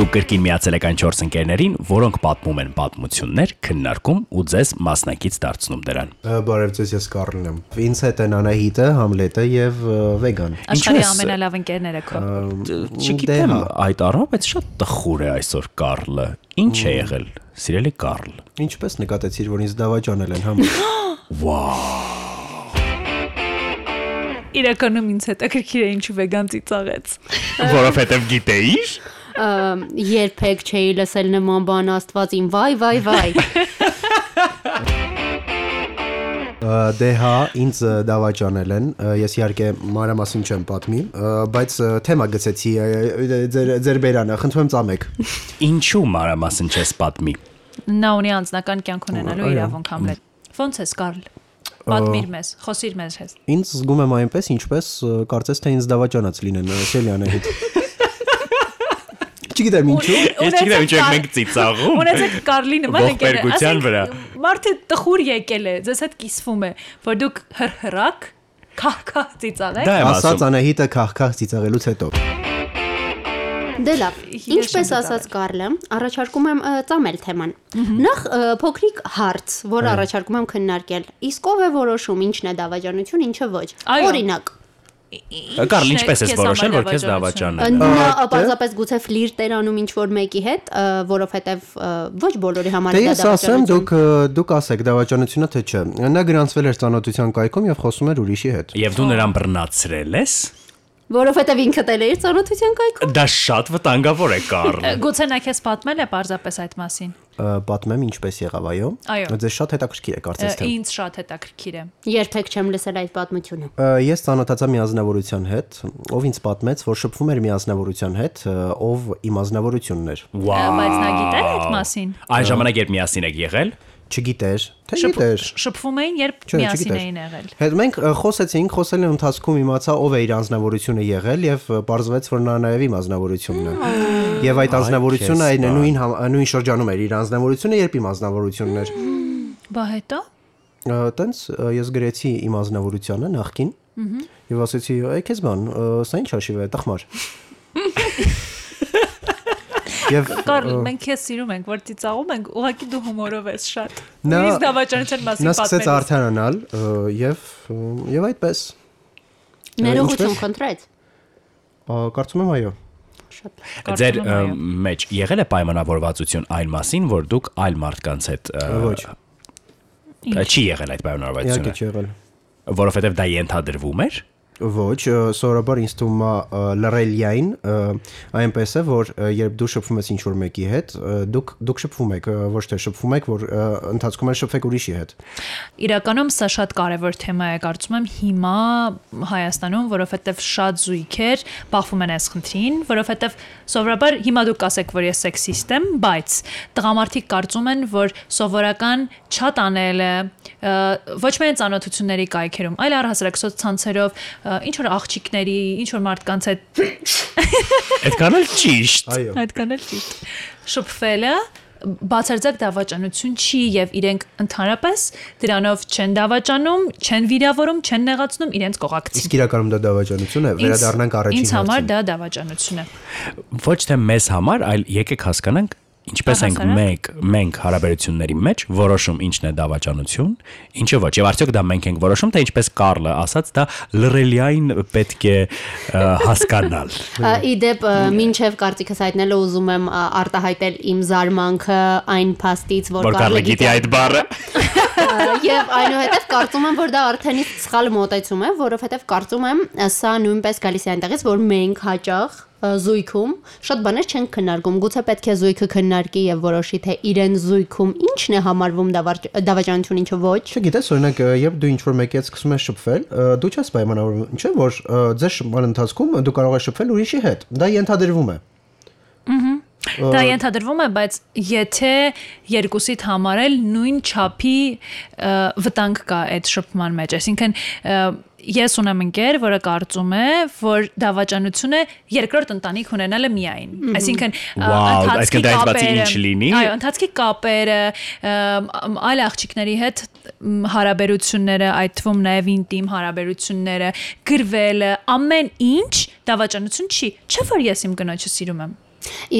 Դուք կրկին միացել եք այն 4 ընկերներին, որոնք պատմում են պատմություններ, քննարկում ու ձեզ մասնակից դարձնում դրան։ Բարև ձեզ, ես Կարլն եմ։ Ինձ հետ են Անահիտը, Համլետը եւ Վեգան։ Աշխարհի ամենալավ ընկերները քո։ Չգիտեմ հա։ այդ առավ, բայց շատ տխուր է այսօր Կարլը։ Ինչ է եղել, սիրելի Կարլ։ Ինչպես նկատեցիր, որ ինձ դավաճանել են համ։ Իրականում ինձ հետաքրքիր է ինչու վեգան ծիծաղեց։ Որովհետև գիտեիր։ երբեք չէի լսել նման բան Աստված իմ վայ վայ վայ Ա, Դե հա, ինձ դավաճանել են։ Ես իհարկե մանրամասն չեմ պատմի, բայց թեմա գցեցի ձեր ձեր բերանը, խնդրում եմ ծամեք։ Ինչու մանրամասն չես պատմի։ Նա ունի անձնական կյանք ունենալու իրավունք Համլետ։ Ոնց ես Կարլ։ Պատմիր մեզ, խոսիր մեզ հետ։ Ինձ զգում եմ այնպես, ինչպես կարծես թե ինձ դավաճանած լինեն Սելյանահիտ։ Չգիտեմ ինչու։ Ես չգիտեմ ինչու ենք մենք ծիծաղում։ Ունեցեք Կարլի նման ընկերներ։ Ողբերգության ասենք, Մարդը տխուր եկել է, ձեզ հետ կիսվում է, որ դուք հրհրակ քահքա ծիծաղ Դա Ասած Անահիտը քախ-քախ ծիծաղելուց հետո։ Դե լավ Ես ինչպես ասաց Կարլը առաջարկում եմ ծամել թեման նախ փոքրիկ հարց որ առաջարկում եմ քննարկել իսկ ով է որոշում ինչն է դավաճանություն ինչը ոչ օրինակ Կարլ, ինչպես ես որոշել, որ քեզ դավաճանություն։ դավաճանել։ նա պարզապես գուցե ֆլիրտ էր անում ինչ որ մեկի հետ որովհետև ոչ բոլորի համար Դե է դա ես ասեմ, դավաճանություն դուք դուք ասեք դավաճանությունը թե չէ։ Նա գրանցվել էր ծանոթության կայքում եւ խոսում էր ուրիշի հետ։ Եվ դու նրան բռնացրել ես։ որովհետև ինքդ էլ էր ծանոթության կայքում Դա շատ վտանգավոր է Կարլ։ Գուցե նա քեզ պատմել է parzapes այդ մասին։ Պատմեմ ինչպես եղավ, այո։ Ձեզ շատ հետաքրքիր է կարծես թե։ Ինձ շատ հետաքրքիր է։ երբեք չեմ լսել այդ պատմությունը Ես ծանոթացա մի ազնվորության հետ, ով ինձ պատմեց, որ շփվում էր մի ազնվորության հետ, ով իմ ազնվորությունն էր։ Բայց նա գիտեր այդ մասին։ Այն ժամանակ երբ միասին եք եղել, Չգիտեր, թե գիտեր։ Շփվում էին, երբ միասին էին եղել։ Հետ մենք խոսեցինք, խոսելու ընթացքում իմացա ով է իր ազնվորությունը եղել եւ ը, պարզվեց, որ նա նաեւ իմ ազնվորությունն է։ Եվ այդ ազնվորությունը քեզ այն նույն նույն շրջանում էր իր ազնվորությունը, երբ իմ ազնվորությունն էր։ Բա հետո Ա, Տենց ա, ես գրեցի իմ ազնվորությանը նախքին եւ ասեցի այ քեզ բան սա ինչ հաշիվ է տխմար Եվ Կարլ, մենք քեզ սիրում ենք, որ ծիծաղում ենք, ուղղակի դու հումորով ես շատ։ Նույնիսկ դավաճանության մասին նա սկսեց պատմել։ արդարանալ եւ եւ այդպես ներողություն խնդրեց Ա, կարծում եմ այո շատ ձեր մեջ եղել է պայմանավորվածություն այն մասին, որ դուք այլ մարդկանց հետ Ոչ չի եղել այդ իհարկե պայմանավորվածությունը, չի եղել որովհետև դա ենթադրվում էր։ Ոչ, սովորաբար ինձ թվում է ա, այնպես է որ երբ դու շփվում ես ինչ-որ մեկի հետ, դուք դուք շփվում եք, ոչ թե շփվում եք, որ ընթացքում են շփվեք ուրիշի հետ։ Իրականում սա շատ կարևոր թեմա է, կարծում եմ հիմա Հայաստանում, որովհետև շատ զույգեր բախվում են այս խնդրին, որովհետև սովորաբար հիմա դուք ասեք, որ ես սեքսիստ եմ, բայց տղամարդիկ կարծում են, որ սովորական չատ անելը ոչ միայն ծանոթությունների կայքերում, այլ առհասարակ սոցցանցերով ինչ որ աղջիկների, ինչ որ մարդկանց հետ Այդքան էլ ճիշտ։ Այո։ այդքան էլ ճիշտ շփվելը բացարձակ դավաճանություն չի եւ իրենք ընդհանրապես դրանով չեն դավաճանում, չեն վիրավորում, չեն նեղացնում իրենց կողակցին։ Իսկ իրականում դա դավաճանություն է, վերադառնանք առաջին Ինձ համար հարցին։ դա դավաճանություն է։ Ոչ թե մեզ համար, այլ եկեք հասկանանք ինչպես ենք մենք մենք հարաբերությունների մեջ որոշում ինչն է դավաճանություն, ինչը ոչ։ Եվ արդյոք դա մենք ենք որոշում, թե ինչպես Կարլը ասաց, դա լռելիային պետք է հասկանալ։ Իդեպ ա, մինչև կարծիքս հայտնելը ուզում եմ արտահայտել իմ զարմանքը այն փաստից, որ Կարլը գիտի այդ բառը։ Եվ այնուհետև կարծում եմ, որ դա արդեն իսկ սխալ մոտեցում է, որովհետև կարծում եմ սա նույնպես գալիս է այնտեղից, որ մենք հաճախ զույգում շատ բաներ չեն քննարկում։ Գուցե պետք է զույգը քննարկի եւ որոշի թե իրեն զույգում ինչն է համարվում դավաճ- դավաճանություն, ինչը ոչ։ Չգիտես, օրինակ, երբ դու ինչ-որ մեկի հետ սկսում ես շփվել, դու չես պայմանավորվում, չէ՞ որ ձեր շփման ընթացքում դու կարող ես շփվել ուրիշի հետ։ Դա ենթադրվում է։ Դա ենթադրվում է, բայց եթե երկուսիդ համարել նույն չափի վտանգ կա այդ շփման մեջ, այսինքն ես ունեմ ընկեր, որը կարծում է, որ դավաճանությունը երկրորդ ընտանիք ունենալը միայն։ Այսինքն ընթացքի կապերը- Այո, ընթացքի կապերը, այլ աղջիկների հետ հարաբերությունները, այդ թվում նաև ինտիմ հարաբերությունները, գրվելը, ամեն ինչ դավաճանություն չի։ Չէ՞ որ ես իմ կնոջը սիրում եմ։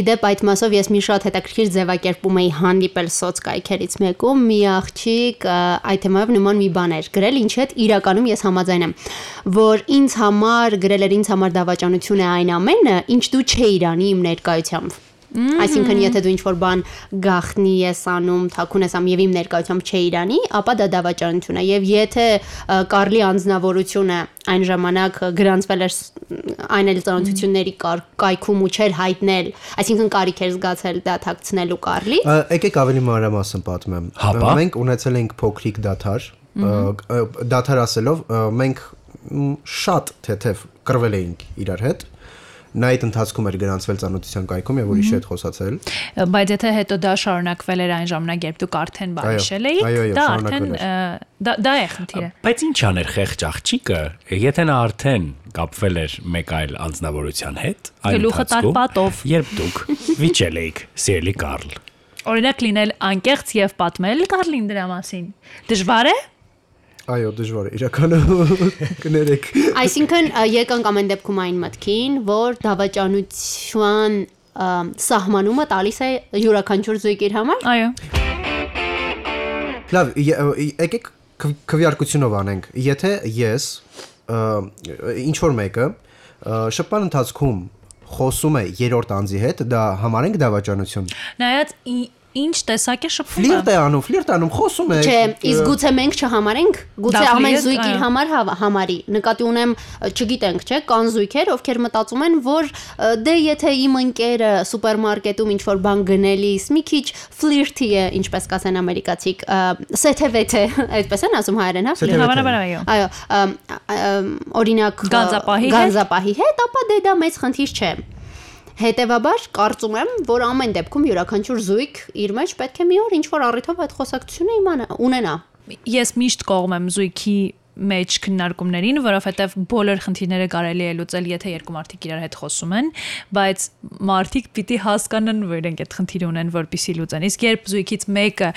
Իդեպ այդ մասով ես մի շատ հետաքրքիր ձևակերպում էի հանդիպել սոցկայքերից մեկում, մի աղջիկ այդ թեմայով նման մի բան էր. Գրել, ինչ հետ իրականում ես համաձայն եմ, որ ինձ համար գրել էր ինձ համար դավաճանություն է այն ամենը, ինչ դու չէիր անի իմ ներկայությամբ։ Այսինքն եթե դու ինչ-որ բան գախնի ես անում, թաքուն ես անում եւ իմ ներկայությամբ չէ Իրանի, ապա դա դավաճանություն է եւ եթե Կարլի անձնավորությունը այն ժամանակ գրանցվել էր այն էլ ծանոթությունների կայքում ու չէր հայտնել, այսինքն կարիք էր զգացել դա թաքցնելու Կարլի, Ա, Եկեք ավելի մանրամասն պատմեմ։ Ա, Մենք ունեցել ենք փոքրիկ դաթար, ա, ա, դաթար ասելով, ա, մենք շատ թեթև կրվել էինք իրար հետ։ Նա այդ ընթացքում էր գրանցվել ծանոթության կայքում եւ ուրիշի հետ խոսացել։ բայց եթե հետո դա շարունակվել էր այն ժամանակ երբ դուք արդեն բարիշել էիք այո, այո, դա արդեն դա դա է խնդիրը Բայց ինչ աներ խեղճ աղջիկը, եթե նա արդեն կապվել էր մեկ այլ անձնավորության հետ, այն ընթացքում, պատով։ երբ դուք վիճել էիք սիրելի Կարլ։ օրինակ լինել անկեղծ եւ պատմել Կարլին դրա մասին դժվար է Այո, դժվար է իրականում կներեք։ Այսինքն եկանք ամեն դեպքում այն մտքին, որ դավաճանության սահմանումը տալիս է յուրաքանչյուր զույգ իր համար։ այո Լավ, եկեք քվ- քվեարկությունով անենք։ Եթե ես ինչ որ մեկը շփման ընթացքում խոսում է երրորդ անձի հետ, դա համարենք դավաճանություն։ նայած ինչ տեսակ է շփումը Ֆլիրտ է անում, ֆլիրտ է անում, խոսում է։ Չէ, իսկ գուցե մենք չհամարենք, գուցե ամեն զույգ իր համար համարի։ Նկատի ունեմ, չգիտենք, չէ, կան զույգեր, ովքեր մտածում են, որ դե եթե իմ ընկերը սուպերմարկետում ինչ որ բան գնելիս մի քիչ ֆլիրտի է, ինչպես կասեն ամերիկացիք, ը, սեթևեթե, այդպես են ասում հայերեն, հա, ֆլիրտ։ Հավանաբար այո Այո, օրինակ գանձապահի հետ, ապա դե դա մեծ խնդիր չէ։ Հետևաբար կարծում եմ, որ ամեն դեպքում յուրաքանչյուր զույգ իր մեջ պետք է մի օր ինչ որ առիթով այդ խոսակցությունը իմանա, ունենա։ ես միշտ կողմ եմ զույգի մեջ քննարկումներին, որովհետև բոլոր խնդիրները կարելի է լուծել, եթե երկու մարդիկ իրար հետ խոսում են, բայց մարդիկ պիտի հասկանան, որ իրենք այդ խնդիրը ունեն, որպեսի լուծեն։ Իսկ երբ զույգից մեկը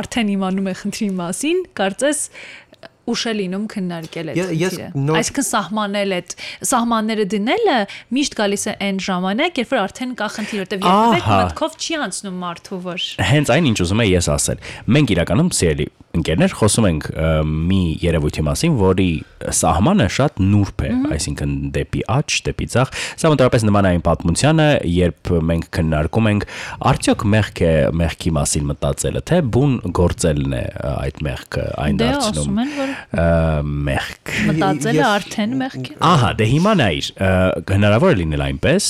արդեն իմանում է խնդրի մասին, կարծես ուշ է լինում քննարկել այդ խնդիրը։ Այսինքն սահմանել այդ սահմանները դնելը միշտ գալիս է այն ժամանակ, երբ որ արդեն կա խնդիր, որտեղ երբեք մտքով չի անցնում մարդու, որ Հենց այն ինչ ուզում եմ ես ասել։ Մենք իրականում սիրելի ընկերներ խոսում ենք մի երևույթի մասին, որի սահմանը շատ նուրբ է, այսինքն դեպի աճ, դեպի ցախ։ Սա մոտավորապես նման է այն պատմությանը, երբ մենք քննարկում ենք արդյոք մեղք է մեղքի մասին մտածելը, թե բուն գործելն է այդ մեղքը այն դե դարձնում։ ասում են, որ Մեղք մտածելը արդեն մեղք է։ Ահա, դե հիմա նայր, ը, հնարավոր է լինել այնպես,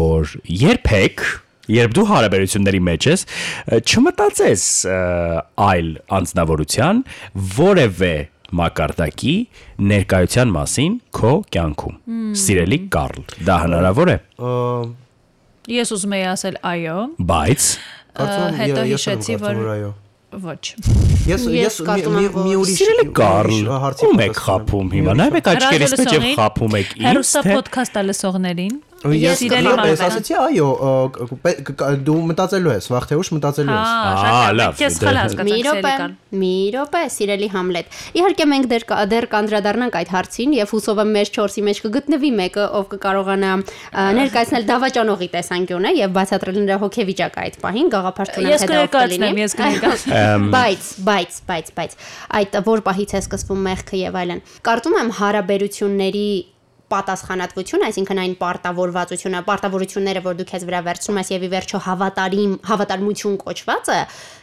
որ երբեք Երբ դու հարաբերությունների մեջ ես, չմտածես այլ անձնավորության որևէ մակարդակի ներկայության մասին քո կյանքում։ Սիրելի Կարլ, դա հնարավոր է, Ես ուզում եի ասել այո, բայց հետո հիշեցի, որ- այո։ ոչ։ Ես Ես մի ուրիշ Սիրելի Կարլ, հարցի ում եք խափում հիմա։ Նայեք աչքերիս մեջ եւ խափում եք ինձ, Հերոստա թե ոդքասթը լսողներին։ Ես ես ասացի այո, դու մտածելու ես, վաղ թե ուշ մտածելու ես։ Հա, Ահա, լավ, Ես դե- խալ Մի հասկացա, րոպե, սիրելի մի րոպե, սիրելի Համլետ։ Իհարկե մենք դեռ դեռ կանդրադառնանք այդ հարցին եւ հուսով եմ մեր 4-ի մեջ կգտնվի մեկը, ով կկարողանա ներկայացնել դավաճանողի տեսանկյունը եւ բացատրել նրա հոգեվիճակը այդ պահին գաղափարչունակ Ես թե դա ով կներկայացնեմ, կլինի։ ես կներկայացնեմ։ Բայց, բայց, բայց, բայց այդ որ պահից է սկսվում մեղքը եւ այլն։ Կարծում եմ հարաբերությունների պատասխանատվություն, այսինքն այն պարտավորվածությունը, պարտավորությունները, որ դու քեզ վրա վերցնում ես եւ ի վերջո հավատարիմ, հավատարմություն կոչվածը,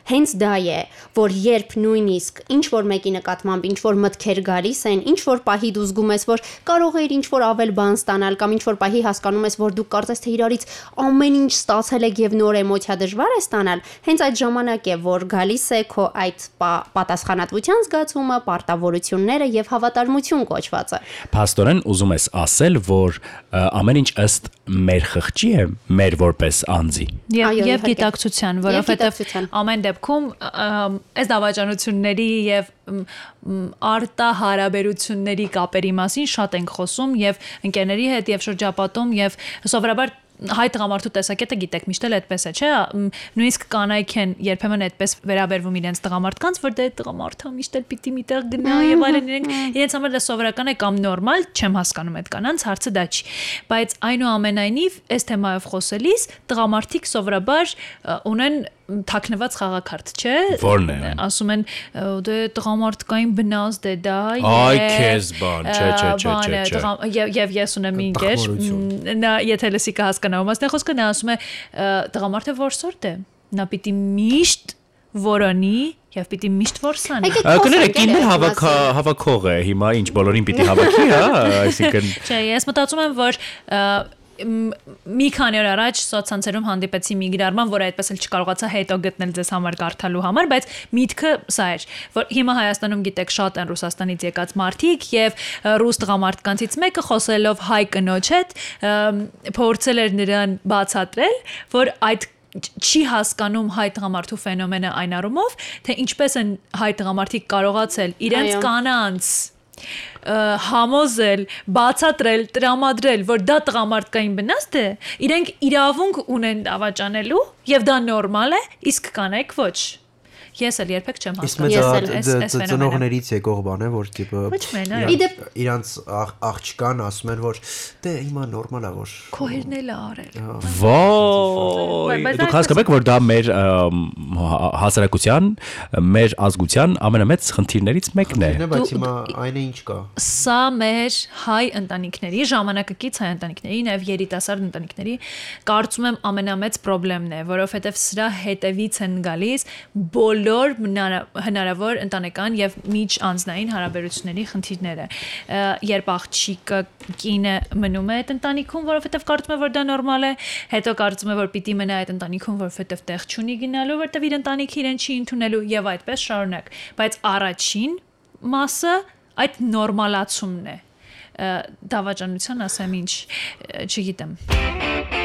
հենց դա է, որ երբ նույնիսկ ինչ որ մեկի նկատմամբ ինչ որ մտքեր գալիս են, ինչ որ պահի դու զգում ես, որ կարող է ինչ որ ավել բան ստանալ կամ ինչ որ պահի հասկանում ես, որ դու կարծես թե իրարից ամեն ինչ ստացել եք եւ նոր էմոցիա դժվար է ստանալ, հենց այդ ժամանակ է, որ գալիս է քո այդ պա- պատասխանատվության զգացումը, պարտավորությունները եւ հավատարմություն կոչվածը։ Փաստորեն ուզում ես ասել, որ ամեն ինչ ըստ մեր խղճի է, մեր որպես անձի։ Եվ եւ գիտակցության, որովհետեւ ամեն դեպքում այս դավաճանությունների եւ արտահարաբերությունների կապերի մասին շատ ենք խոսում եւ ընկերների հետ եւ շրջապատում եւ սովորաբար հայ տղամարդու տեսակետը գիտեք, միշտ էլ այդպես է, չէ՞։ Նույնիսկ կանայք են երբեմն այդպես վերաբերվում իրենց տղամարդկանց, որ դե տղամարդը միշտ էլ պիտի միտեղ գնա եւ այլն իրենք իրենց համար դա սովորական է կամ նորմալ, չեմ հասկանում այդ կանանց, հարցը դա չի։ Բայց այնուամենայնիվ, այս թեմայով խոսելիս տղամարդիկ սովորաբար ունեն թաքնված խաղակարդ, չէ։ Որն է? Ասում են դե տղամարդկային բնազդ է դա։ Այ եւ, քեզ բան, չէ, չէ, չէ, է, չէ, Եվ եւ ես ունեմ մ, նա եթե լսի կհասկանա, ումասն է խոսքը նա ասում է տղամարդը որսորդ է։ Նա պիտի միշտ որոնի եւ պիտի միշտ որսանի։ Կներեք, ինքն հավաք հավաքող է, հիմա ինչ բոլորին պիտի հավաքի, հա, այսինքն Չէ, ես մտածում եմ, որ մի քանի օր առաջ սոցցանցերում հանդիպեցի մի գրառման, որը այդպես էլ չկարողացա հետո գտնել ձեզ համար կարդալու համար, բայց միտքը սա էր, որ հիմա Հայաստանում գիտեք շատ են Ռուսաստանից եկած մարդիկ եւ ռուս տղամարդկանցից մեկը խոսելով հայ կնոջ հետ փորձել էր նրան բացատրել, որ այդ չի հասկանում հայ տղամարդու ֆենոմենը այն առումով, թե ինչպես են հայ տղամարդիկ կարողացել իրենց կանանց համոզել, բացատրել, տրամադրել, որ դա տղամարդկային բնաստ է, իրենք իրավունք ունեն դավաճանելու եւ դա նորմալ է, իսկ կանայք ոչ։ Ես էլ երբեք չեմ հասկանում։ Ես էլ, ֆենոմենը։ ծնողներից եկող բան է, որ տիպը իրանց- աղջկան ասում են, որ դե հիմա նորմալ է որ Քոհերն էլ ա արել։ Ոյ, դուք հասկանում եք, որ դա մեր հա- հասարակության, մեր ազգության ամենամեծ խնդիրներից մեկն է։ բայց հիմա այն է ինչ կա։ Սա մեր հայ ընտանիքների, ժամանակակից հայ ընտանիքների, նաև երիտասարդ ընտանիքների կարծում եմ ամենամեծ խնդրեմն է, որովհետև սրա հետևից են գալիս բոլոր հնարա- հնարավոր ընտանեկան եւ միջանձնային հարաբերությունների խնդիրները։ Երբ աղջիկը կինը մնում է այդ ընտանիքում, որովհետև կարծում է, որ դա նորմալ է, հետո կարծում է, որ պիտի մնա այդ ընտանիքում, որովհետև տեղ չունի գնալու, որովհետև իր ընտանիքը իրեն չի ընդունելու եւ այդպես շարունակ։ Բայց առաջին մասը այդ նորմալացումն է դավաճանության ասեմ ինչ չգիտեմ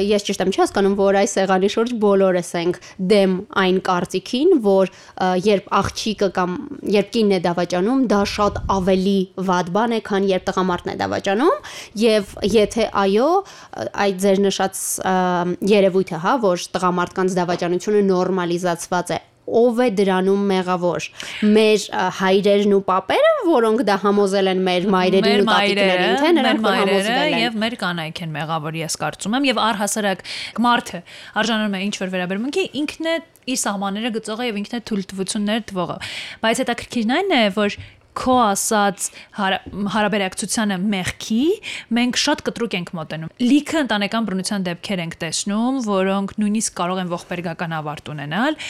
ես ճիշտ եմ չի հասկանում, որ այս սեղանի շուրջ բոլորս ենք դեմ այն կարծիքին, որ երբ աղջիկը կամ երբ կինն է դավաճանում, դա շատ ավելի վատ բան է, քան երբ տղամարդն է դավաճանում, եւ եթե այո, այդ ձեր նշած երևույթը, հա, որ տղամարդկանց դավաճանությունը նորմալիզացված է ով է դրանում մեղավոր. մեր հայրերն ու պապերը որոնք դա համոզել են մեր մայրերին ու տատիկներին թե նրանք որ համոզվել են եւ մեր կանայք են մեղավոր ես կարծում եմ եւ առհասարակ մարդը արժանանում է ինչ որ վերաբերմունքի ինքն է իր սահմանները գծողը եւ ինքն է թույլտվություններ տվողը բայց հետաքրքիրն այն է որ քո ասած հարա- հարաբերակցությանը մեղքի մենք շատ կտրուկ ենք մոտենում։ Լիքը ընտանեկան բռնության դեպքեր ենք տեսնում, որոնք նույնիսկ կարող են ողբերգական ավարտ ունենալ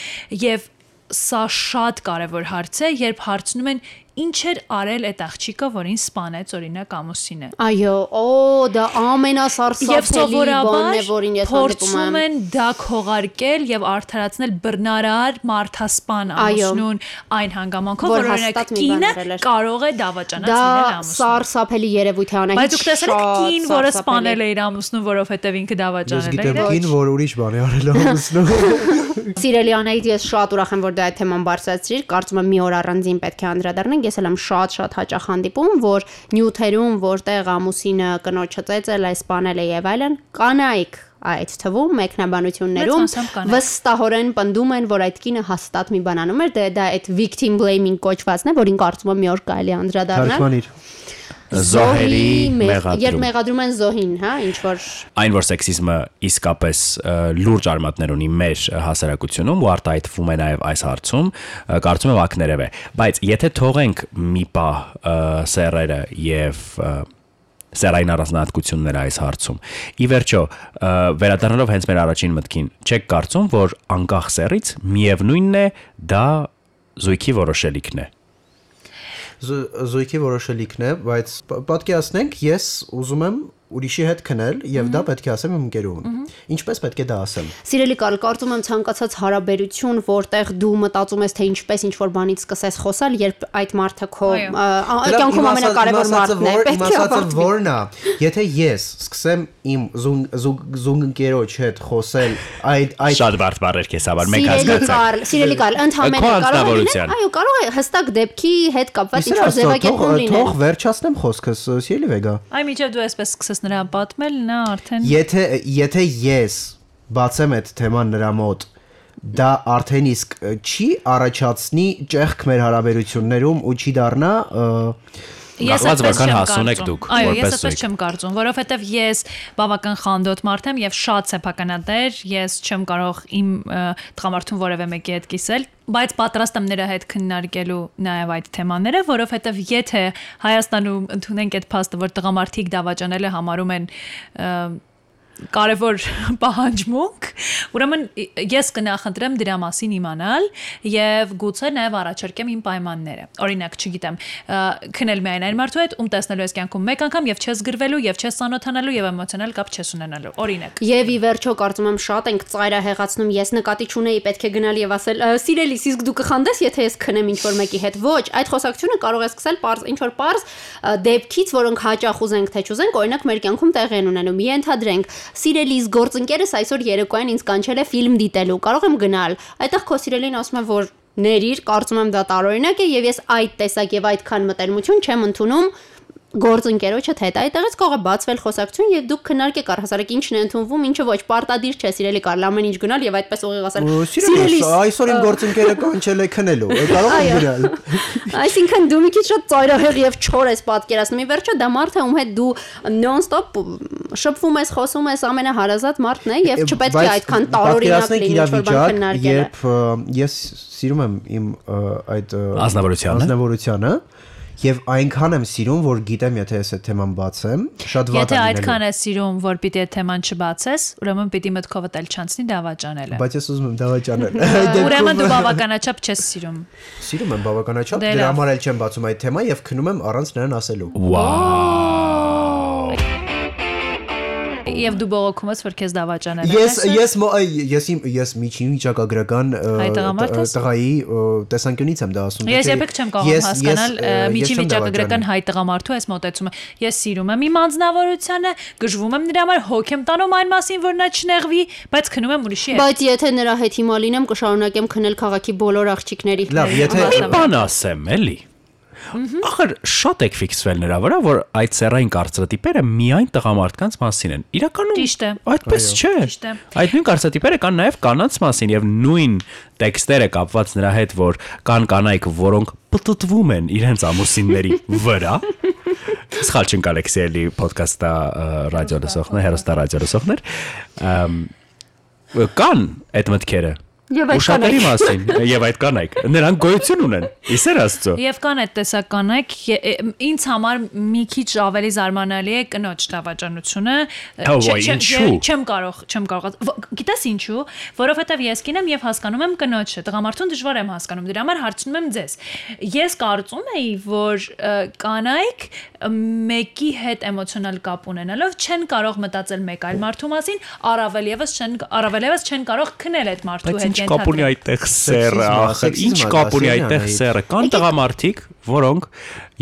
եւ սա շատ կարևոր հարց է, երբ հարցնում են ինչ էր արել այդ աղջիկը, որին սպանեց օրինակ ամուսինը։ Այո, օ, դա ամենասարսափելի բանն է, որին ես հանդիպում փորձում եմ։ են դա քողարկել եւ արդարացնել բռնարար մարդասպան ամուսնուն այն հանգամանքով, Որ օրինակ կինը կարող է դավաճանած Դա լինել ամուսնուն։ սարսափելի երևույթ է անահիտ։ Բայց դուք տեսել եք կին, որը սպանել է իր ամուսնուն, որովհետեւ ինքը Ես դավաճանել է։ գիտեմ իրեն։ կին, որ ուրիշ բան է արել ամուսնու։ Սիրելի Անահիտ, ես շատ ուրախ եմ, որ դու այդ թեման բարձրացրիր։ Կարծում եմ մի օր առանձին պետք է անդրադառնանք։ Ես էլ եմ շատ-շատ հաճախ հանդիպում, որ նյութերում, որտեղ ամուսինը կնոջը ծեծել է, սպանել է եւ այլն, կանայք այդ թվում մեկնաբանություններում վստահորեն պնդում են, որ այդ կինը հաստատ մի բան անում էր, դե դա այդ victim blaming կոչվածն է, որին կարծում եմ մի օր կարելի անդրադառնալ։ Թարգմանիր։ Զոհերի մեղ- մեղադրում։ Երբ մեղադրում են զոհին, հա, ինչ որ այն որ սեքսիզմը իսկապես լուրջ արմատներ ունի մեր հասարակությունում ու արտահայտվում է նաև այս հարցում, կարծում եմ ակներև է։ Բայց եթե թողենք մի պահ ը, սերերը եւ սերային առանձնահատկությունները այս հարցում։ Ի վերջո, վերադառնալով հենց մեր առաջին մտքին, չեք կարծում, որ անկախ սերից միևնույնն է դա զույգի որոշելիքն է։ Զույգի որոշելիքն է, բայց պատկերացնենք, ես ուզում եմ ուրիշի հետ քնել եւ դա պետք է ասեմ իմ ընկերուհուն։ Ինչպես պետք է դա ասեմ։ Սիրելի Կարլ, կարծում եմ ցանկացած հարաբերություն, որտեղ դու մտածում ես թե ինչպես ինչ որ բանից սկսես խոսալ, երբ այդ մարդը քո կյանքում ասած- ամենակարևոր մարդն է, պետք է ավարտվի։ որն է, եթե ես սկսեմ իմ զունգ զունգերոջ հետ խոսել այդ այդ Շատ բարդ բառեր քեզ համար, հասկացանք։ Կարլ, սիրելի Կարլ, ընդհանրապես կարող է այո, կարող է հստակ դեպքի հետ կապված ինչ որ ձևակերպում թող թող վերջացնեմ խոսքս, սիրելի վեգա։ Այ միջև դու այսպես սկսես նրա պատմել, նա արդեն Եթե եթե ես բացեմ այդ թեման նրա մոտ դա արդեն իսկ չի առաջացնի ճեղք մեր հարաբերություններում ու չի դառնա Ես այդպես չեմ հասուն եք կարծում։ Այո, ես այդպես չեմ կարծում, որովհետև ես բավական խանդոտ մարդ եմ եւ շատ սեփականատեր, ես չեմ կարող իմ տղամարդուն որևէ մեկի հետ կիսել, բայց պատրաստ եմ նրա հետ քննարկելու նաեւ այդ թեմաները, որովհետև եթե Հայաստանում ընդունենք այդ փաստը, որ տղամարդիկ դավաճանելը համարում են կարևոր պահանջմունք, ուրեմն ես կնախընտրեմ դրա մասին իմանալ եւ գուցե նաեւ առաջարկեմ իմ պայմանները։ Օրինակ, չգիտեմ, քնել միայն այն մարդու հետ, ում տեսնելու ես կյանքում մեկ անգամ եւ չես գրվելու եւ չես ծանոթանալու եւ էմոցիոնալ կապ չես ունենալու։ Օրինակ։ Եվ ի վերջո կարծում եմ շատ ենք ծայրահեղացնում ես նկատի չունեի պետք է գնալ եւ ասել «Ա, սիրելիս իսկ դու կխանդես եթե ես քնեմ ինչ որ մեկի հետ ոչ այդ խոսակցությունը կարող է սկսել པարզ ինչ որ པարզ դեպքից որոնք հաճախ ուզենք թե չուզենք օրինակ մեր կյանքում տեղի են ունենում ենթադրենք սիրելիս գործընկերս այսօր երեկոյան ինձ կանչել է ֆիլմ դիտելու կարող եմ գնալ այդտեղ քո սիրելին ասում է որ ներիր կարծում եմ դա տարօրինակ է եւ ես այդ տեսակ եւ այդքան մտերմություն չեմ ընդունում գործընկերոջդ հետ այդտեղից կարող է բացվել խոսակցություն եւ դուք քննարկեք առհասարակ ինչն է ընդունվում, ինչը ոչ պարտադիր չէ, սիրելի կարլ ամեն ինչ գնալ եւ այդպես ուղիղ ասել։ ու սիրելիս այսօր իմ գործընկերը կանչել է քնելու կարող եմ գնալ Այսինքն դու մի քիչ շատ ծայրահեղ եւ չոր ես պատկերացնում։ Ի վերջո դա մարդ է, ում հետ դու նոն-ստոպ շփվում ես, խոսում ես, ամենահարազատ մարդն է եւ չպետք է այդքան տարօրինակ լինի ինչ որ բան քննարկելը։ երբ ես սիրում եմ իմ այդ Ազնվորությանը։ ազնվորությանը եւ այնքան եմ սիրում, որ գիտեմ, եթե ես այդ թեման բացեմ, շատ վատ Եթե է այդքան լինելու։ ես սիրում, որ պիտի այդ թեման չբացես, ուրեմն պիտի մտքովդ էլ չանցնի դավաճանելը։ Բայց ես ուզում եմ դավաճանել։ Ուրեմն դու բավականաչափ չես սիրում։ Սիրում եմ բավականաչափ, Դե դրա համար էլ չեմ բացում այդ թեման եւ քնում եմ առանց նրան ասելու։ Վաու։ Եվ դու բողոքում ես, որ քեզ դավաճանել Ես ես ես իմ ես միջին վիճակագրական տղայի տեսանկյունից եմ դա ասում։ Ես երբեք չեմ կարող հասկանալ ես, ը, ը, ես միջի չեմ վիճակագրական հայ տղամարդու այս մոտեցումը։ Ես սիրում եմ իմ անձնավորությունը, գժվում եմ նրա համար, հոգ եմ տանում այն մասին, որ նա չնեղվի, բայց քնում եմ ուրիշի հետ։ Բայց եթե նրա հետ հիմա լինեմ, կշարունակեմ քնել քաղաքի բոլոր աղջիկների։ Լավ, եթե Մի բան ասեմ, էլի։ Ախր շատ եք ֆիքսվել նրա վրա, որ այդ սերային կարծրատիպերը միայն տղամարդկանց մասին են։ Իրականում Այդպես չէ։ Այդ նույն կարծրատիպերը կան նաև կանանց մասին եւ նույն տեքստերը կապված նրա հետ, որ կան կանայք, որոնք պտտվում են իրենց ամուսինների վրա։ Սխալ չընկալեք սիրելի ոդկասթա ռադիո լսողներ, հերոստա ռադիո լսողներ։ Ամ, Կան այդ մտքերը։ Եվ այդ շատերի մասին եւ այդ կանայք նրանք գոյություն ունեն իսեր աստծո Եվ կան այդ տեսակ կանայք, ինձ համար մի քիչ ավելի զարմանալի է կնոջ դավաճանությունը։ Չեմ կարող, չեմ կարող։ Գիտես ինչու, որովհետև ես կին եմ եւ հասկանում եմ կնոջը։ Տղամարդուն դժվար եմ հասկանում։ Դրա համար հարցնում եմ ձեզ։ Ես կարծում էի, որ կանայք մեկի հետ էմոցիոնալ կապ ունենալով չեն կարող մտածել մեկ այլ մարդու մասին, առավել եւս չեն առավել եւս չեն կարող քնել այդ մարդու հետ կապ ունի այդտեղ սերը, ախր ինչ կապ ունի այդտեղ սերը։ Կան տղամարդիկ, որոնք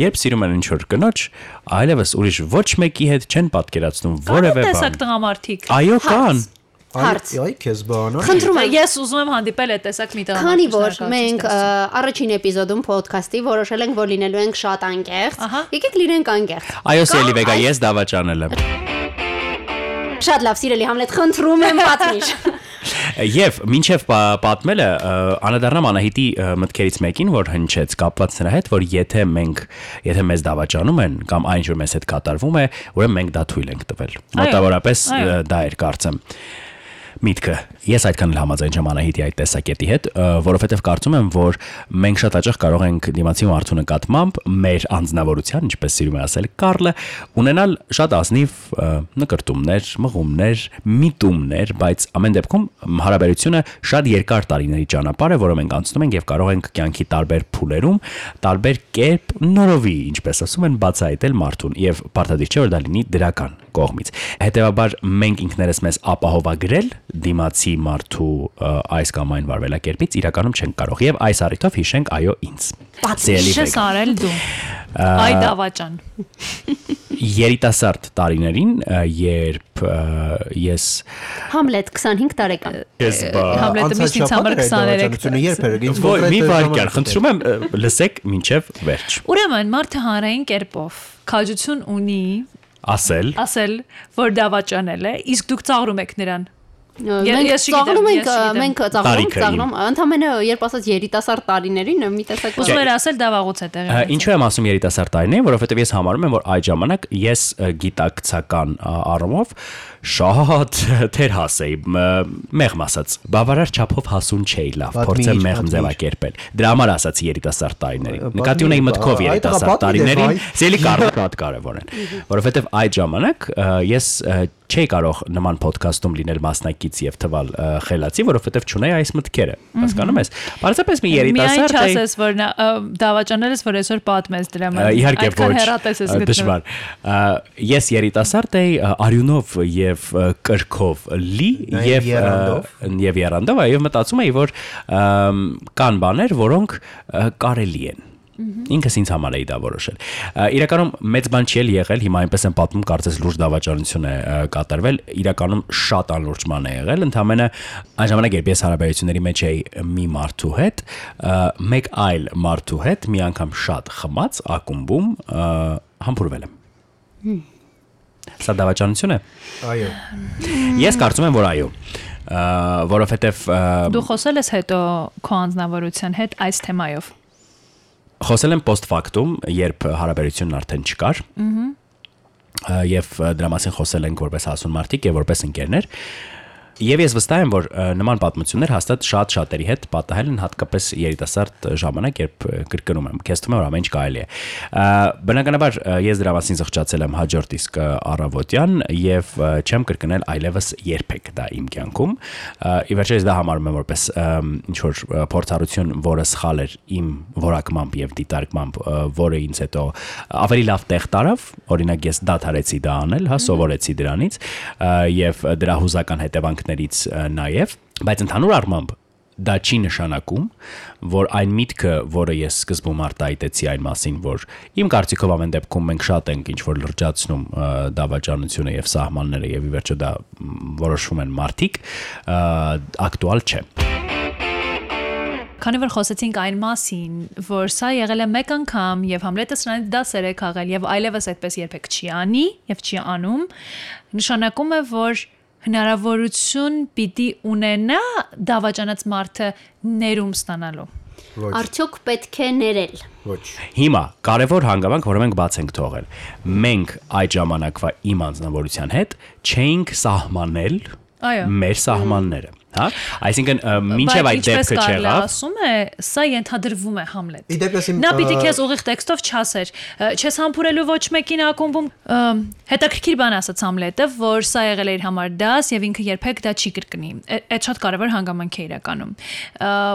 երբ սիրում են ինչ-որ կնոջ, այլևս ուրիշ ոչ մեկի հետ չեն պատկերացնում որևէ տեսակ բան։ տղամարդիկ։ Այո, կան։ Հարց։ Այ քեզ բանա։ Խնդրում եմ Ես ուզում եմ հանդիպել այդ տեսակ մի տղամարդ։ Քանի որ մենք առաջին էպիզոդում ոդքասթի որոշել ենք, որ լինելու ենք շատ անկեղծ, եկեք լինենք անկեղծ։ Այո, Սելի Վեգա, ես դավաճանել եմ։ Շատ լավ, սիրելի Համլետ, խնդրում եմ պատմիչ։ Եվ մինչև պա- պատմելը ը, անդրադառնամ Անահիտի մտքերից մեկին, որ հնչեց կապված նրա հետ, որ եթե մենք եթե մեզ դավաճանում են կամ այն ինչ որ մեզ հետ կատարվում է, ուրեմն մենք դա թույլ ենք տվել։ Մոտավորապես այո։ դա էր կարծեմ միտքը ես այդքան էլ համաձայն չեմ Անահիտի այդ տեսակետի հետ որովհետև կարծում եմ որ մենք շատ հաճախ կարող ենք դիմացի մարդու նկատմամբ մեր անձնավորության ինչպես սիրում է ասել Կարլը ունենալ շատ ազնիվ նկարտումներ, մղումներ, միտումներ, բայց ամեն դեպքում հարաբերությունը շատ երկար տարիների ճանապարհ է, որը մենք անցնում ենք եւ կարող ենք կյանքի տարբեր փուլերում տարբեր կերպ նորովի, ինչպես ասում են, բացահայտել մարդուն եւ պարտադիր չէ որ դա լինի դրական կողմից։ Հետևաբար մենք ինքներս մեզ ապահովագրել դիմացի մարդու այս կամ այն վարվելակերպից իրականում չենք կարող եւ այս առիթով հիշենք այո ինձ։ Վեգա, արել դու։ Այ դավաճան։ երիտասարդ տարիներին երբ ես Համլետ 25 տարեկան։ ես Համլետը միշտ ինձ համար 23 երբ էր ինձ մի կոնկրետ վարքյան, ժամանակ խնդրում եմ լսեք մինչև վերջ։ Ուրեմն մարդը հանրային կերպով քաջություն ունի ասել ասել, որ դավաճանել է, իսկ դուք ծաղրում եք նրան։ Մենք ծաղրում ենք, մենք ծաղրում ծաղրում, ընդամենը երբ ասած երիտասարդ տարիներին մի տեսակ Ուզում էր ասել դա վաղուց է ունեցել։ Ինչու եմ ասում երիտասարդ տարիներին, որովհետև ես համարում եմ, որ այդ ժամանակ ես գիտակցական առումով շատ թեր հասեի, մեղմ ասած, բավարար չափով հասուն չէի լավ, փորձեմ մեղմ ձևակերպել։ Դրա համար ասացի երիտասարդ տարիներին։ Նկատի ունեի մտքով երիտասարդ տարիներին, ցելի կարող շատ կարևոր են, որովհետև այդ ժամանակ ես չէի կարող նման ոդքասթում լինել մասնակից եւ թվալ խելացի, որովհետև չունեի այս մտքերը։ Հասկանում ես։ Պարզապես մի Միայն երիտասարդ էի։ չասես, որ նա ը, դավաճանել ես, որ այսօր պատմես դրա մասին։ Իհարկե ոչ։ Դժվար։ Ես երիտասարդ էի արյունով եւ ա, կրքով լի եւ եւ երանդով, այո, մտածում էի, որ կան բաներ, որոնք կարելի են ինքս ինձ համար էի դա որոշել։ Իրականում մեծ բան չի եղել, հիմա այնպես եմ պատմում, կարծես լուրջ դավաճանություն է կատարվել, իրականում շատ անլուրջ բան է եղել, ընդհանրապես այն ժամանակ երբ ես հարաբերությունների մեջ էի մի մարդու հետ, մեկ այլ մարդու հետ մի անգամ շատ խմած ակումբում համբուրվել եմ։ Սա դավաճանություն է։ Այո։ Ես կարծում եմ, որ այո, որովհետև Դու խոսել ես հետո քո անձնավորության հետ այս թեմայով։ խոսել եմ post factum, երբ հարաբերությունն արդեն չկար։ Ահա եւ դրա մասին խոսել ենք որպես հասուն մարդիկ եւ որպես ընկերներ։ Եվ ես վստահ եմ, որ նման պատմություններ հաստատ շատ շատերի հետ պատահել են հատկապես երիտասարդ ժամանակ, երբ կրկնում եմ, քեզ թվում է որ ամեն ինչ կարելի է։ Բնականաբար ես դրա մասին զղջացել եմ հաջորդ իսկ առավոտյան եւ չեմ կրկնել այլևս երբեք դա իմ կյանքում։ Ի վերջո ես դա համարում եմ որպես ինչ որ փորձառություն, որը սխալ էր իմ որակմամբ եւ դիտարկմամբ, որը ինձ հետո ավելի լավ տեղ տարավ, օրինակ ես դադարեցի դա անել, հա, սովորեցի դրանից եւ դրա հուզական հետևանքներից ա, նաեւ, բայց ընդհանուր առմամբ դա չի նշանակում, որ այն միտքը, որը ես սկզբում արտահայտեցի այն մասին, որ իմ կարծիքով ամեն դեպքում մենք շատ ենք ինչ որ լրջացնում դավաճանությունը եւ սահմանները եւ ի վերջո դա որոշվում են մարդիկ, ա, ակտուալ չէ։ Քանի որ խոսեցինք այն մասին, որ սա եղել է մեկ անգամ եւ Համլետը սրանից դասեր է քաղել եւ այլևս այդպես երբեք չի անի եւ չի անում, նշանակում է, որ հնարավորություն պիտի ունենա դավաճանած մարդը ներում ստանալու։ Ոչ, Արդյոք պետք է ներել։ ոչ։ Հիմա կարևոր հանգամանք, որը մենք բաց ենք թողել։ Մենք այդ ժամանակվա իմ անձնավորության հետ չէինք սահմանել Այո։ մեր սահմանները, հա? Այսինքն մինչև այդ դեպքը չեղավ, ասում է, սա ենթադրվում է Համլետ։ Նա պիտի քեզ ուղիղ տեքստով չասեր։ Չես համբուրելու ոչ մեկին ակումբում հետաքրքիր բան ասաց Համլետը, որ սա եղել է իր համար դաս եւ ինքը երբեք դա չի կրկնի։ Այդ շատ կարևոր հանգամանք է իրականում։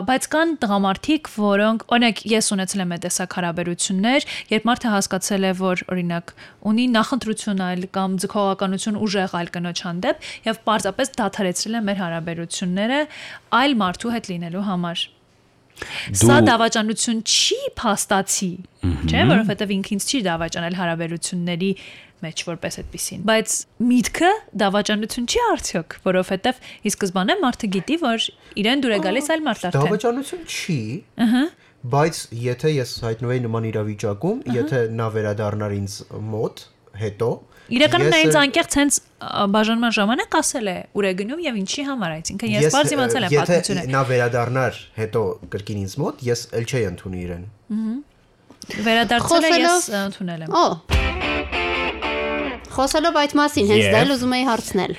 Բայց կան տղամարդիկ, որոնք օրինակ ես ունեցել եմ այդ տեսակ հարաբերություններ, երբ մարդը հասկացել է, որ օրինակ ունի նախընտրություն այլ կամ ձգողականություն ուժեղ այլ կնոջ հանդեպ եւ պարզապես դադարեցրել է մեր հարաբերությունները այլ մարդու հետ լինելու համար։ Սա Դու- դավաճանություն չի փաստացի, չէ՞, որովհետև ինքը ինձ չի դավաճանել հարաբերությունների մեջ որպես այդպեսին։ Բայց միտքը դավաճանություն չի արդյոք, որովհետև ի սկզբանե մարդը գիտի, որ իրեն դուր է գալիս այլ մարդ արդեն։ Դավաճանություն չի։ Ահա։ Բայց եթե ես հայտնվեի նման իրավիճակում, եթե նա վերադառնար ինձ մոտ, հետո Իրականում նա ինձ անկեղծ հենց բաժանման ժամանակ ասել է ուր է գնում եւ ինչի համար, այսինքն ես բարձ իմացել եմ պատմությունը։ Եթե նա վերադառնար հետո կրկին ինձ մոտ, ես ել չէի ընդունի իրեն։ Վերադարձել է ես ընդունել եմ։ Օ։ Խոսելով այդ մասին, հենց դա էլ ուզում էի հարցնել։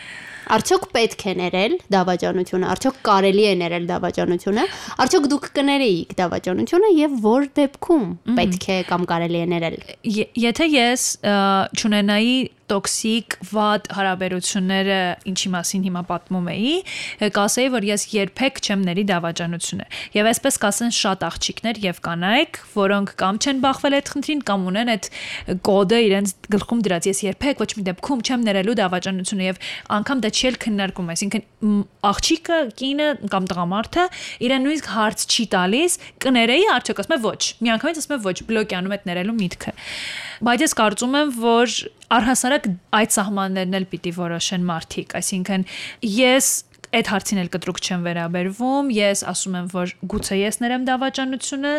Արդյոք պետք է ներել դավաճանությունը, արդյոք կարելի է ներել դավաճանությունը, արդյոք դուք կներեիք դավաճանությունը եւ որ դեպքում պետք է կամ կարելի է ներել։ Եթե ես չունենայի տոքսիկ վատ հարաբերությունները, ինչի մասին հիմա պատմում էի, կասեի, որ ես երբեք չեմ ների դավաճանությունը։ Եվ այսպես կասեն շատ աղջիկներ եւ կանայք, որոնք կամ չեն բախվել այդ խնդրին, կամ ունեն այդ կոդը իրենց գլխում դրած։ Ես երբեք ոչ մի դեպքում չեմ ներելու դավաճանությունը եւ անգամ դա չի քննարկում, այսինքն աղջիկը, կինը կամ տղամարդը իրեն նույնիսկ հարց չի տալիս, կներեի արդյոք ասում է ոչ։ Միանգամից ասում է ոչ, բլոկյանում այդ ներելու միտքը։ Բայց ես կարծում եմ, որ առհասարակ այդ սահմաններն էլ պիտի որոշեն մարդիկ, այսինքն ես այդ հարցին էլ կտրուկ չեմ վերաբերվում։ Ես ասում եմ, որ գուցե ես ներեմ դավաճանությունը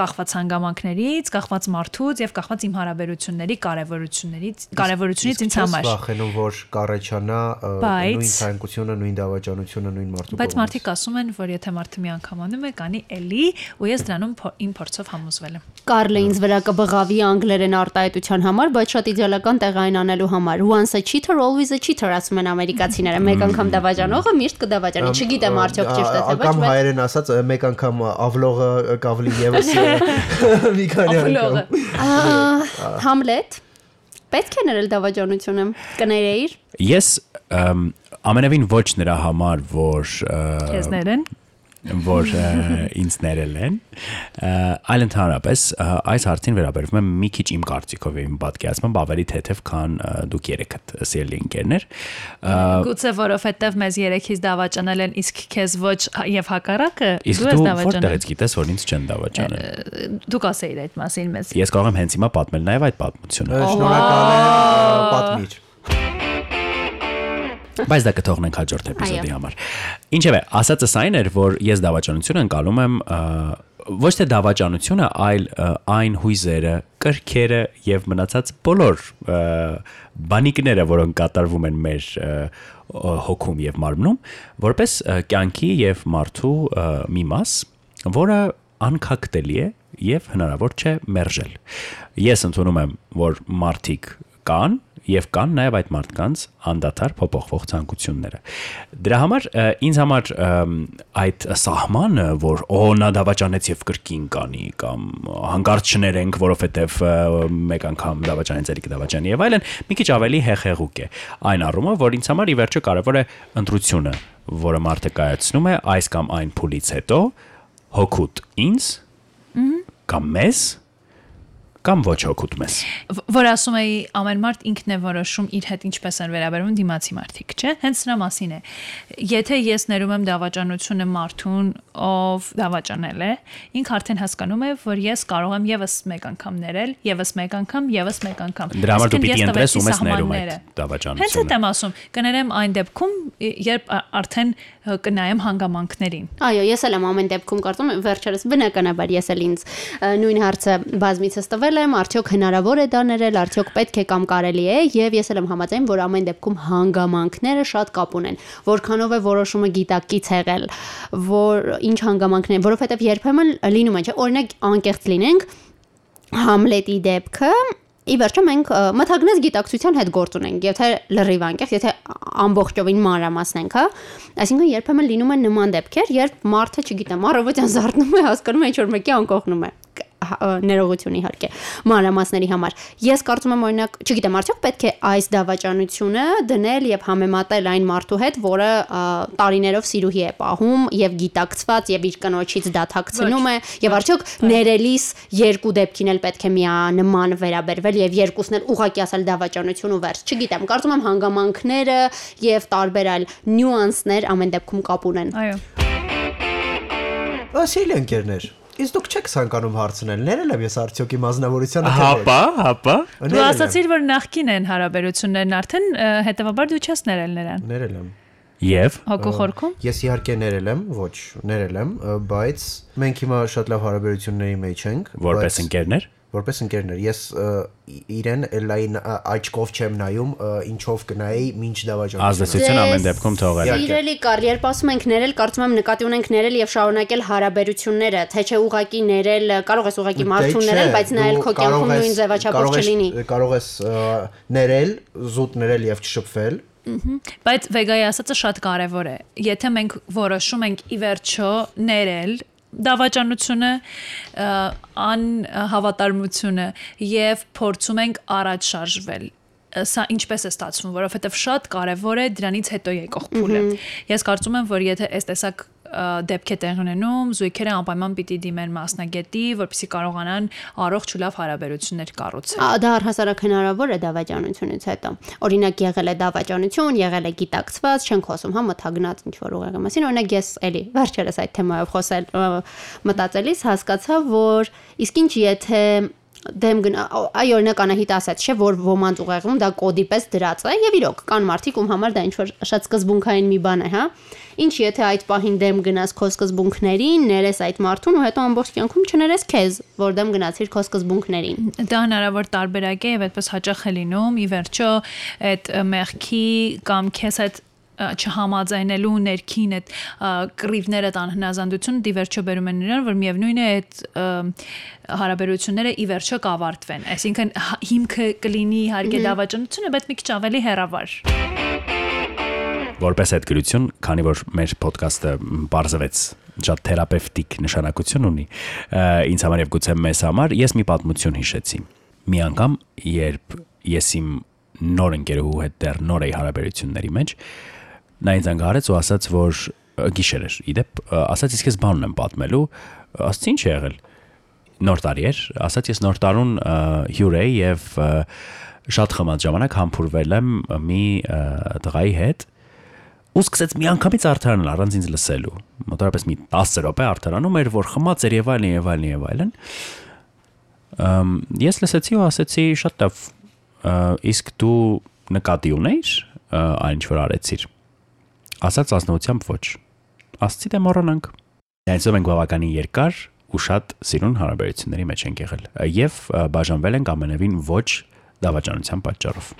կախված հանգամանքներից, կախված մարդուց եւ կախված իմ հարաբերությունների կարեւորություններից, կարեւորությունից ինձ համար։ Վախենում որ կառաջանա նույն ցանկությունը, նույն դավաճանությունը, նույն մարդու Բայց մարդիկ ասում են, որ եթե մարդը մի անգամ անում է, կանի էլի, ու ես դրանում իմ փորձով համոզվել եմ։ Կարլը ինձ վրա կբղավի անգլերեն արտահայտության համար, բայց շատ իդեալական տեղային անելու համար։ Once a cheater always a cheater ասում են ամերիկացիները։ Մեկ անգամ դավաճանողը միշտ կդավաճանի։ Չգիտեմ արդյոք ճիշտ է թե ոչ, Կամ բայց հայերեն ասած մեկ անգամ ավլողը կավլի եւս մի քանի Ավլողը։ անգամ։ Համլետ պետք է ներել դավաճանությունը։ Կներեիր։ Ես ամենևին ոչ նրա համար, որ ը, Քեզներեն։ որ ինձ ներել են, այլ ընդհանրապես այս հարցին վերաբերվում եմ մի քիչ իմ կարծիքով եւ իմ պատկերացմամբ ավելի թեթև, քան դուք երեքդ սիրելի ընկերներ։ Գուցե որովհետև մեզ երեքից դավաճանել են, իսկ քեզ ոչ եւ հակառակը Իսկ դու ես դու դավաճանել։ որտեղից գիտես, որ ինձ չեն դավաճանել։ Դու կասեիր այդ մասին մեզ։ Ես կարող եմ հենց հիմա պատմել նաև այդ պատմությունը։ Շնորհակալ եմ պատմիչ։ Բայց դա կթողնենք հաջորդ էպիզոդի համար։ Ինչևէ, ասածս այն էր, որ ես դավաճանությունը ընկալում եմ ոչ թե դավաճանությունը, այլ այն հույզերը, կրքերը եւ մնացած բոլոր բանիկները, որոնք կատարվում են մեր հոգում եւ մարմնում, որպես կյանքի եւ մարդու մի մաս, որը անքակտելի է եւ հնարավոր չէ մերժել։ Ես ընդունում եմ, որ մարդիկ կան եւ կան նաեւ այդ մարդկանց անդադար փոփոխվող ցանկությունները։ Դրա համար ինձ համար այդ սահմանը, որ օ նա դավաճանեց եւ կրկին կանի կամ հանկարծ չներենք, որովհետեւ մեկ անգամ դավաճանեց ելիք դավաճանի եւ այլն, մի քիչ ավելի հեխեղուկ է։ Այն առումով, որ ինձ համար ի վերջո կարեւոր է ընտրությունը, որը մարդը կայացնում է այս կամ այն փուլից հետո հոգուտ ինձ կամ մեզ կամ ոչ հոգուտ մեզ։ որ ասում էի ամեն մարդ ինքն է որոշում իր հետ ինչպես են վերաբերվում դիմացի մարդիկ, չէ՞։ Հենց նրա մասին է։ Եթե ես ներում եմ դավաճանությունը մարդուն, ով դավաճանել է, ինքը արդեն հասկանում է, որ ես կարող եմ եւս մեկ անգամ ներել, եւս մեկ անգամ, եւս մեկ անգամ։ Դրա համար դու պիտի ես ընտրես ում ես ներում այդ դավաճանությունը։ Հենց այդ եմ ասում, կներեմ այն դեպքում, երբ արդեն կնայեմ հանգամանքներին։ Այո, ես էլ եմ ամեն դեպքում կարծում եմ վերջերս բնականաբար ես էլ ինձ նույն հարցը բազմիցս տվել եմ, արդյոք հնարավոր է դա ներել, արդյոք պետք է կամ կարելի է, եւ ես էլ եմ համաձայն, որ ամեն դեպքում հանգամանքները շատ կապ ունեն։ Որքանով է որոշումը գիտակից եղել, որ ինչ հանգամանքներ, որովհետեւ երբեմն լինում է, չէ, օրինակ անկեղծ լինենք, Համլետի դեպքը ի վերջո մենք ը, մթագնես գիտակցության հետ գործ ունենք, եթե լրիվ անկեղծ, եթե ամբողջովին մանրամասնենք, հա, այսինքն երբեմն լինում են նման դեպքեր, երբ մարդը, չգիտեմ, առավոտյան զարթնում է, հասկանում է ինչ որ մեկի անկողնում է ներողություն իհարկե մանրամասների համար։ Ես կարծում եմ օրինակ, չգիտեմ, արդյոք պետք է այս դավաճանությունը դնել եւ համեմատել այն մարդու հետ, որը տարիներով սիրուհի է պահում եւ գիտակցված եւ իր կնոջից դաթակցնում է եւ արդյոք ներելիս երկու դեպքին էլ պետք է միանման վերաբերվել եւ երկուսն էլ ուղակի ասել դավաճանություն ու վերջ։ Չգիտեմ, կարծում եմ հանգամանքները եւ տարբեր այլ նյուանսներ ամեն դեպքում կապ ունեն։ Այո։ Ասիլի ընկերներ, իսկ դուք չեք ցանկանում հարցնել, ներել եմ ես արդյոք իմ ազնվորությանը Հապա, հապա։ Դու ասացիր, որ նախքին են հարաբերություններն արդեն հետեւաբար դու չես ներել նրան։ ներել եմ։ Եվ? Հոգու խորքում։ Ես իհարկե ներել եմ, ոչ, ներել եմ, բայց մենք հիմա շատ լավ հարաբերությունների մեջ ենք, որպես բայց- ընկերներ որպես ընկերներ, ես իրեն լայն աչքով չեմ նայում, ինչով կնայի ինչ դավաճանություն։ ազդեցություն ամեն դեպքում թողել է։ Սիրելի կար, երբ ասում ենք ներել, կարծում եմ նկատի ունենք ներել եւ շարունակել հարաբերությունները, թե չէ ուղակի ներել, կարող ես ուղակի մարդուն ներել, բայց նա էլ դու քո կյանքում նույն ձևաչափով չլինի։ Կարող ես ներել, զուտ ներել եւ չշփվել, Բայց վեգայի ասածը շատ կարևոր է։ Եթե մենք որոշում ենք ի վերջո ներել դավաճանությունը, անհավատարմությունը եւ փորձում ենք առաջ շարժվել սա ինչպես է ստացվում, որովհետև շատ կարևոր է դրանից հետո եկող փուլը։ Ես կարծում եմ, որ եթե այս տեսակ դեպք է տեղ ունենում, զույգերը անպայման պիտի դիմեն մասնագետի, որպեսզի կարողանան առողջ ու լավ հարաբերություններ կառուցել։ Ա, Դա առհասարակ հնարավոր է դավաճանությունից հետո։ Օրինակ եղել է դավաճանություն, եղել է գիտակցված, չենք խոսում հա մթագնած ինչ որ ուղեղի մասին։ Օրինակ ես էլի վերջերս այդ թեմայով խոսել մտածելիս հասկացա, որ իսկ ինչ եթե դեմ գնա այ օրինակ Անահիտ ասաց չէ որ ոմանց ուղեղում դա կոդի պես դրած է եւ իրոք կան մարդիկ ում համար դա ինչ որ շատ սկզբունքային մի բան է հա ինչ եթե այդ պահին դեմ գնաս քո սկզբունքներին ներես այդ մարդուն ու հետո ամբողջ կյանքում չներես քեզ որ դեմ գնացիր քո սկզբունքներին Դա հնարավոր տարբերակ է եւ այդպես հաճախ է լինում։ Ի վերջո, այդ մեղքի կամ քեզ այդ չհամաձայնելու ներքին այդ կռիվները տան հնազանդություն դիվերջո բերում են նրան որ միևնույն է այդ հարաբերությունները ի վերջո կավարտվեն այսինքն հիմքը կլինի իհարկե դավաճանությունը բայց մի քիչ ավելի հերավար Որպես այդ գրություն, քանի որ մեր ոդկասթը բարձվեց շատ թերապևտիկ նշանակություն ունի, ինձ համար եւ գուցե մեզ համար, ես մի պատմություն հիշեցի։ Մի անգամ, երբ ես իմ նոր ընկերուհու հետ դեռ նոր էի հարաբերությունների մեջ, նա ինձ անգարեց ու ասաց, որ գիշեր էր։ Իդեպ ասաց, իսկ ես բանն եմ պատմելու, ասացի ինչ է եղել նոր տարի էր, ասաց ես նոր տարուն հյուր էի եւ շատ խմած ժամանակ համբուրվել եմ մի տղայի հետ ու սկսեց մի անգամից արդարանալ առանց ինձ լսելու։ Մոտավորապես մի 10 րոպե արդարանում էր, որ խմած էր եւ այլն եւ այլն եւ այլն։ Ամ ես լսեցի ու ասեցի շատ լավ։ Իսկ դու նկատի ունեիր այն ինչ որ արեցիր։ Ասաց ազնվությամբ ոչ։ Ասացի դե մոռանանք։ Այսօր մենք բավականին երկար ու շատ սիրուն հարաբերությունների մեջ ենք եղել եւ բաժանվել ենք ամենևին ոչ դավաճանության պատճառով։